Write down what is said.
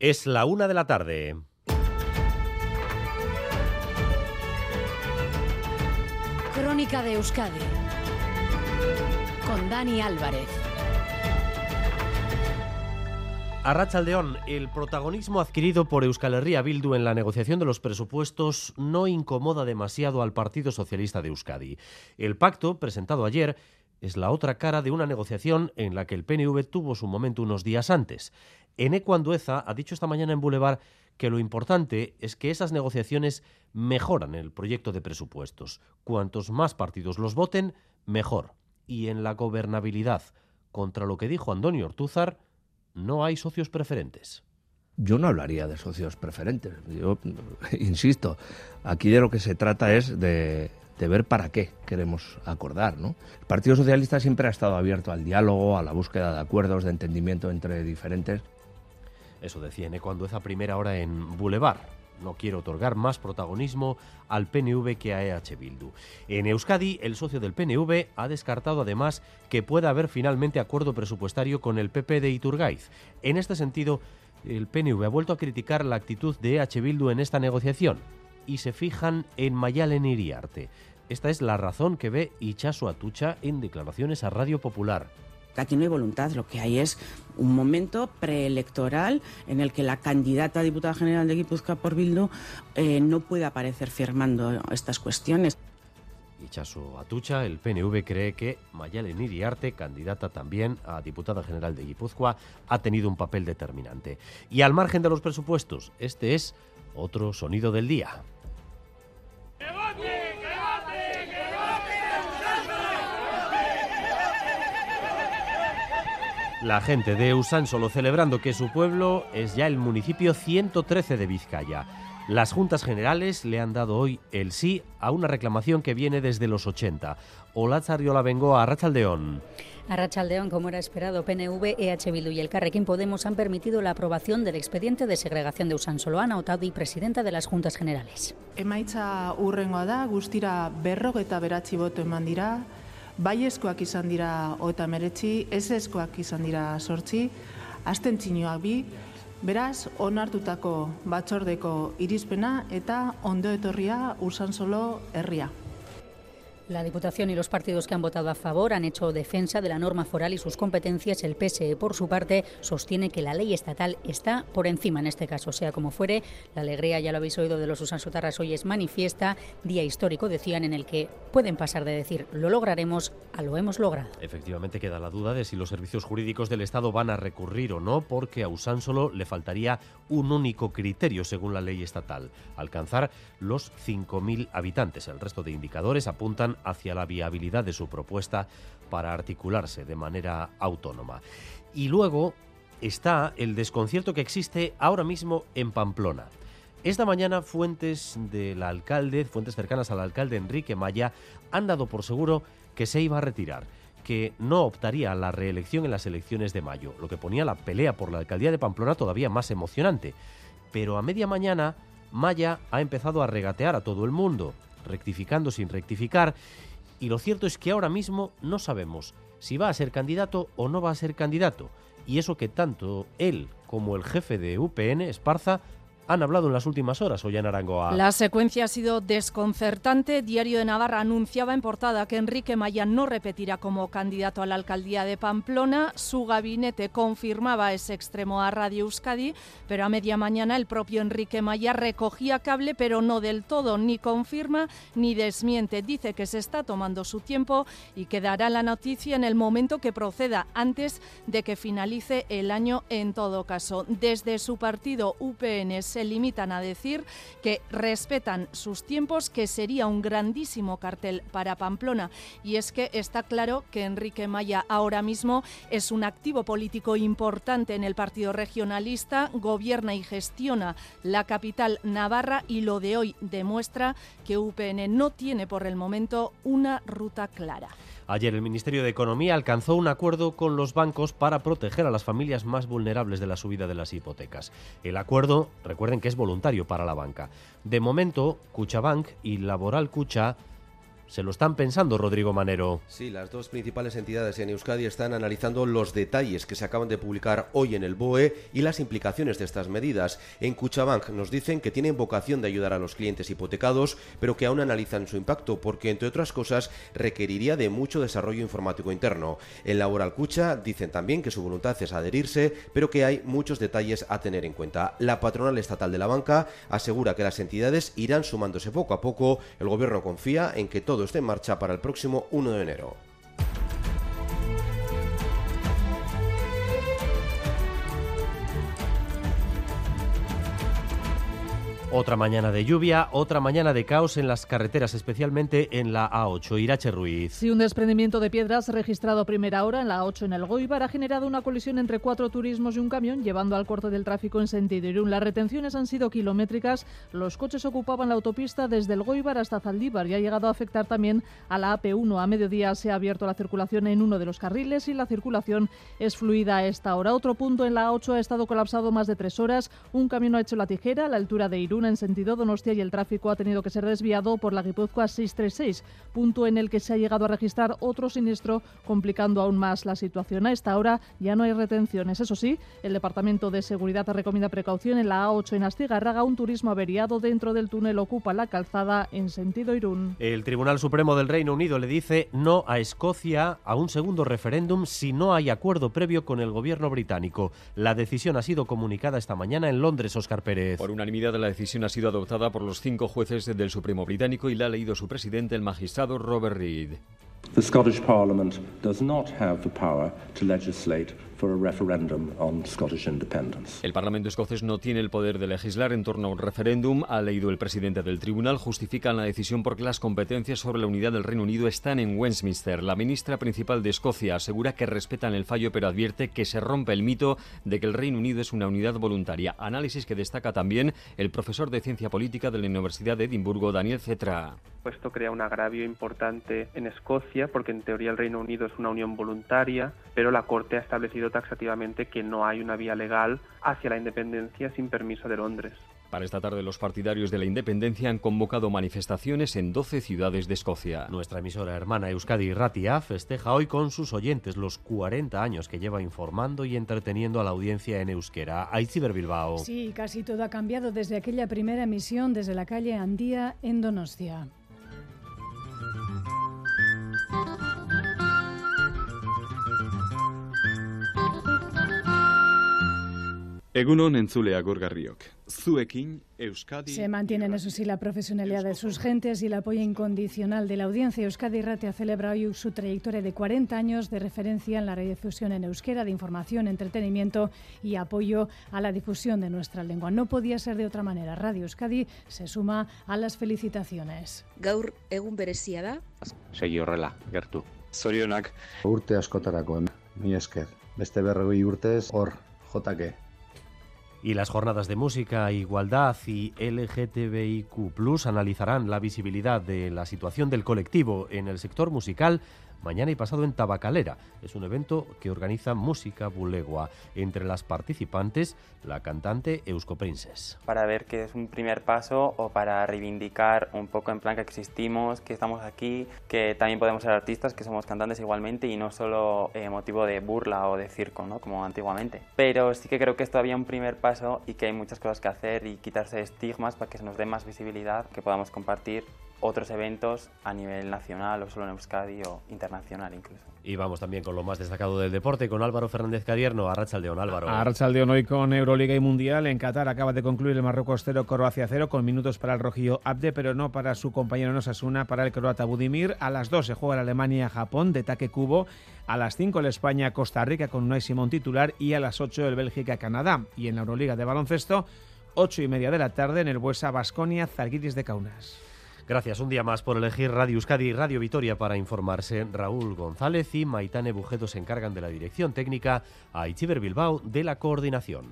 Es la una de la tarde. Crónica de Euskadi con Dani Álvarez. Arrachaldeón, el protagonismo adquirido por Euskal Herria Bildu en la negociación de los presupuestos no incomoda demasiado al Partido Socialista de Euskadi. El pacto, presentado ayer, es la otra cara de una negociación en la que el PNV tuvo su momento unos días antes. Eneco Andueza ha dicho esta mañana en Boulevard que lo importante es que esas negociaciones mejoran el proyecto de presupuestos. Cuantos más partidos los voten, mejor. Y en la gobernabilidad, contra lo que dijo Antonio Ortúzar, no hay socios preferentes. Yo no hablaría de socios preferentes. Yo insisto, aquí de lo que se trata es de, de ver para qué queremos acordar. ¿no? El Partido Socialista siempre ha estado abierto al diálogo, a la búsqueda de acuerdos, de entendimiento entre diferentes. Eso decía cuando a primera hora en Boulevard. No quiero otorgar más protagonismo al PNV que a EH Bildu. En Euskadi, el socio del PNV ha descartado además que pueda haber finalmente acuerdo presupuestario con el PP de Iturgaiz. En este sentido, el PNV ha vuelto a criticar la actitud de EH Bildu en esta negociación y se fijan en Mayalen Iriarte. Esta es la razón que ve Ichaso Atucha en declaraciones a Radio Popular. Aquí no hay voluntad, lo que hay es un momento preelectoral en el que la candidata a diputada general de Guipúzcoa por Bildu eh, no puede aparecer firmando estas cuestiones. Ichaso Atucha, el PNV cree que Mayalen Iriarte, candidata también a diputada general de Guipúzcoa, ha tenido un papel determinante. Y al margen de los presupuestos, este es otro sonido del día. La gente de Usánsolo celebrando que su pueblo es ya el municipio 113 de Vizcaya. Las juntas generales le han dado hoy el sí a una reclamación que viene desde los 80. Hola Charriola vengo a Rachaldeón. A Rachaldeón, como era esperado, PNV, EH Bildu y el Carrequín Podemos han permitido la aprobación del expediente de segregación de Usánsolo. Ana Otadi, presidenta de las Juntas Generales. Emaitza urrengoa da, guztira berrogeta beratzi boto eman dira, baiezkoak izan dira eta meretzi, ezezkoak izan dira sortzi, astentzinoak bi, beraz, onartutako batzordeko irizpena eta ondo etorria usan solo herria. La Diputación y los partidos que han votado a favor han hecho defensa de la norma foral y sus competencias. El PSE, por su parte, sostiene que la ley estatal está por encima en este caso. Sea como fuere, la alegría, ya lo habéis oído, de los usansotarras hoy es manifiesta. Día histórico, decían, en el que pueden pasar de decir lo lograremos a lo hemos logrado. Efectivamente, queda la duda de si los servicios jurídicos del Estado van a recurrir o no, porque a Usánsolo le faltaría un único criterio según la ley estatal, alcanzar los 5.000 habitantes. El resto de indicadores apuntan hacia la viabilidad de su propuesta para articularse de manera autónoma. Y luego está el desconcierto que existe ahora mismo en Pamplona. Esta mañana fuentes del alcalde, fuentes cercanas al alcalde Enrique Maya, han dado por seguro que se iba a retirar, que no optaría a la reelección en las elecciones de mayo, lo que ponía la pelea por la alcaldía de Pamplona todavía más emocionante. Pero a media mañana, Maya ha empezado a regatear a todo el mundo rectificando sin rectificar. Y lo cierto es que ahora mismo no sabemos si va a ser candidato o no va a ser candidato. Y eso que tanto él como el jefe de UPN, Esparza, han hablado en las últimas horas hoy en Arangoa. La secuencia ha sido desconcertante. Diario de Navarra anunciaba en portada que Enrique Maya no repetirá como candidato a la alcaldía de Pamplona. Su gabinete confirmaba ese extremo a Radio Euskadi, pero a media mañana el propio Enrique Maya recogía cable, pero no del todo, ni confirma ni desmiente. Dice que se está tomando su tiempo y que dará la noticia en el momento que proceda, antes de que finalice el año en todo caso. Desde su partido UPN se limitan a decir que respetan sus tiempos, que sería un grandísimo cartel para Pamplona. Y es que está claro que Enrique Maya ahora mismo es un activo político importante en el Partido Regionalista, gobierna y gestiona la capital Navarra y lo de hoy demuestra que UPN no tiene por el momento una ruta clara. Ayer el Ministerio de Economía alcanzó un acuerdo con los bancos para proteger a las familias más vulnerables de la subida de las hipotecas. El acuerdo, recuerden que es voluntario para la banca. De momento, Cuchabank y Laboral Cucha se lo están pensando, Rodrigo Manero. Sí, las dos principales entidades en Euskadi están analizando los detalles que se acaban de publicar hoy en el BOE y las implicaciones de estas medidas. En Cuchabank nos dicen que tienen vocación de ayudar a los clientes hipotecados, pero que aún analizan su impacto porque, entre otras cosas, requeriría de mucho desarrollo informático interno. En Laboral Cucha dicen también que su voluntad es adherirse, pero que hay muchos detalles a tener en cuenta. La patronal estatal de la banca asegura que las entidades irán sumándose poco a poco. El gobierno confía en que todo esté en marcha para el próximo 1 de enero. Otra mañana de lluvia, otra mañana de caos en las carreteras, especialmente en la A8. Irache Ruiz. Sí, un desprendimiento de piedras registrado a primera hora en la A8 en el Goibar ha generado una colisión entre cuatro turismos y un camión, llevando al corte del tráfico en sentido Irún. Las retenciones han sido kilométricas. Los coches ocupaban la autopista desde el Goibar hasta Zaldívar y ha llegado a afectar también a la AP1. A mediodía se ha abierto la circulación en uno de los carriles y la circulación es fluida a esta hora. Otro punto en la A8 ha estado colapsado más de tres horas. Un camión ha hecho la tijera a la altura de Irún en sentido Donostia y el tráfico ha tenido que ser desviado por la Guipúzcoa 636, punto en el que se ha llegado a registrar otro siniestro, complicando aún más la situación. A esta hora ya no hay retenciones. Eso sí, el Departamento de Seguridad recomienda precaución en la A8 en Astigarraga. Un turismo averiado dentro del túnel ocupa la calzada en sentido Irún. El Tribunal Supremo del Reino Unido le dice no a Escocia a un segundo referéndum si no hay acuerdo previo con el gobierno británico. La decisión ha sido comunicada esta mañana en Londres, Oscar Pérez. Por unanimidad, la decisión ha sido adoptada por los cinco jueces del Supremo británico y la ha leído su presidente, el magistrado Robert Reid. The Scottish Parliament does not have the power to legislate for a referendum on Scottish independence. El Parlamento escocés no tiene el poder de legislar en torno a un referéndum, ha leído el presidente del tribunal. Justifican la decisión porque las competencias sobre la unidad del Reino Unido están en Westminster. La ministra principal de Escocia asegura que respetan el fallo, pero advierte que se rompe el mito de que el Reino Unido es una unidad voluntaria. Análisis que destaca también el profesor de ciencia política de la Universidad de Edimburgo, Daniel Cetra. Esto crea un agravio importante en Escocia porque en teoría el Reino Unido es una unión voluntaria, pero la Corte ha establecido taxativamente que no hay una vía legal hacia la independencia sin permiso de Londres. Para esta tarde los partidarios de la independencia han convocado manifestaciones en 12 ciudades de Escocia. Nuestra emisora hermana Euskadi Ratia festeja hoy con sus oyentes los 40 años que lleva informando y entreteniendo a la audiencia en euskera. Aitziber Bilbao. Sí, casi todo ha cambiado desde aquella primera emisión desde la calle Andía en Donostia. Egunon entzulea gorgarriok. Zuekin, Euskadi... Se mantienen, eso sí, la profesionalidad de sus gentes y el apoyo incondicional de la audiencia. Euskadi Ratia celebra hoy su trayectoria de 40 años de referencia en la radiodifusión en euskera, de información, entretenimiento y apoyo a la difusión de nuestra lengua. No podía ser de otra manera. Radio Euskadi se suma a las felicitaciones. Gaur egun berezia da. Segi horrela, gertu. Zorionak. Urte askotarako, mi esker. Beste berrogei urtez, hor, jotake. Y las jornadas de música, igualdad y LGTBIQ analizarán la visibilidad de la situación del colectivo en el sector musical mañana y pasado en Tabacalera. Es un evento que organiza Música Bulegua. Entre las participantes, la cantante Eusko Princes. Para ver que es un primer paso o para reivindicar un poco en plan que existimos, que estamos aquí, que también podemos ser artistas, que somos cantantes igualmente y no solo eh, motivo de burla o de circo, ¿no? como antiguamente. Pero sí que creo que es todavía un primer paso y que hay muchas cosas que hacer y quitarse estigmas para que se nos dé más visibilidad, que podamos compartir otros eventos a nivel nacional o solo en Euskadi o internacional incluso. Y vamos también con lo más destacado del deporte, con Álvaro Fernández Cadierno, Arrachaldeón Álvaro. Arrachaldeón hoy con Euroliga y Mundial. En Qatar acaba de concluir el Marruecos 0, Croacia 0, con minutos para el rojillo Abde, pero no para su compañero Nosasuna, para el croata Budimir. A las 2 se juega la Alemania-Japón de taque cubo. A las 5 el España-Costa Rica con Unai Simón titular. Y a las 8 el Bélgica-Canadá. Y en la Euroliga de baloncesto, 8 y media de la tarde en el Buesa Basconia, Zalgiris de Kaunas. Gracias un día más por elegir Radio Euskadi y Radio Vitoria para informarse. Raúl González y Maitane Bujedo se encargan de la dirección técnica, a Ichiber Bilbao de la coordinación.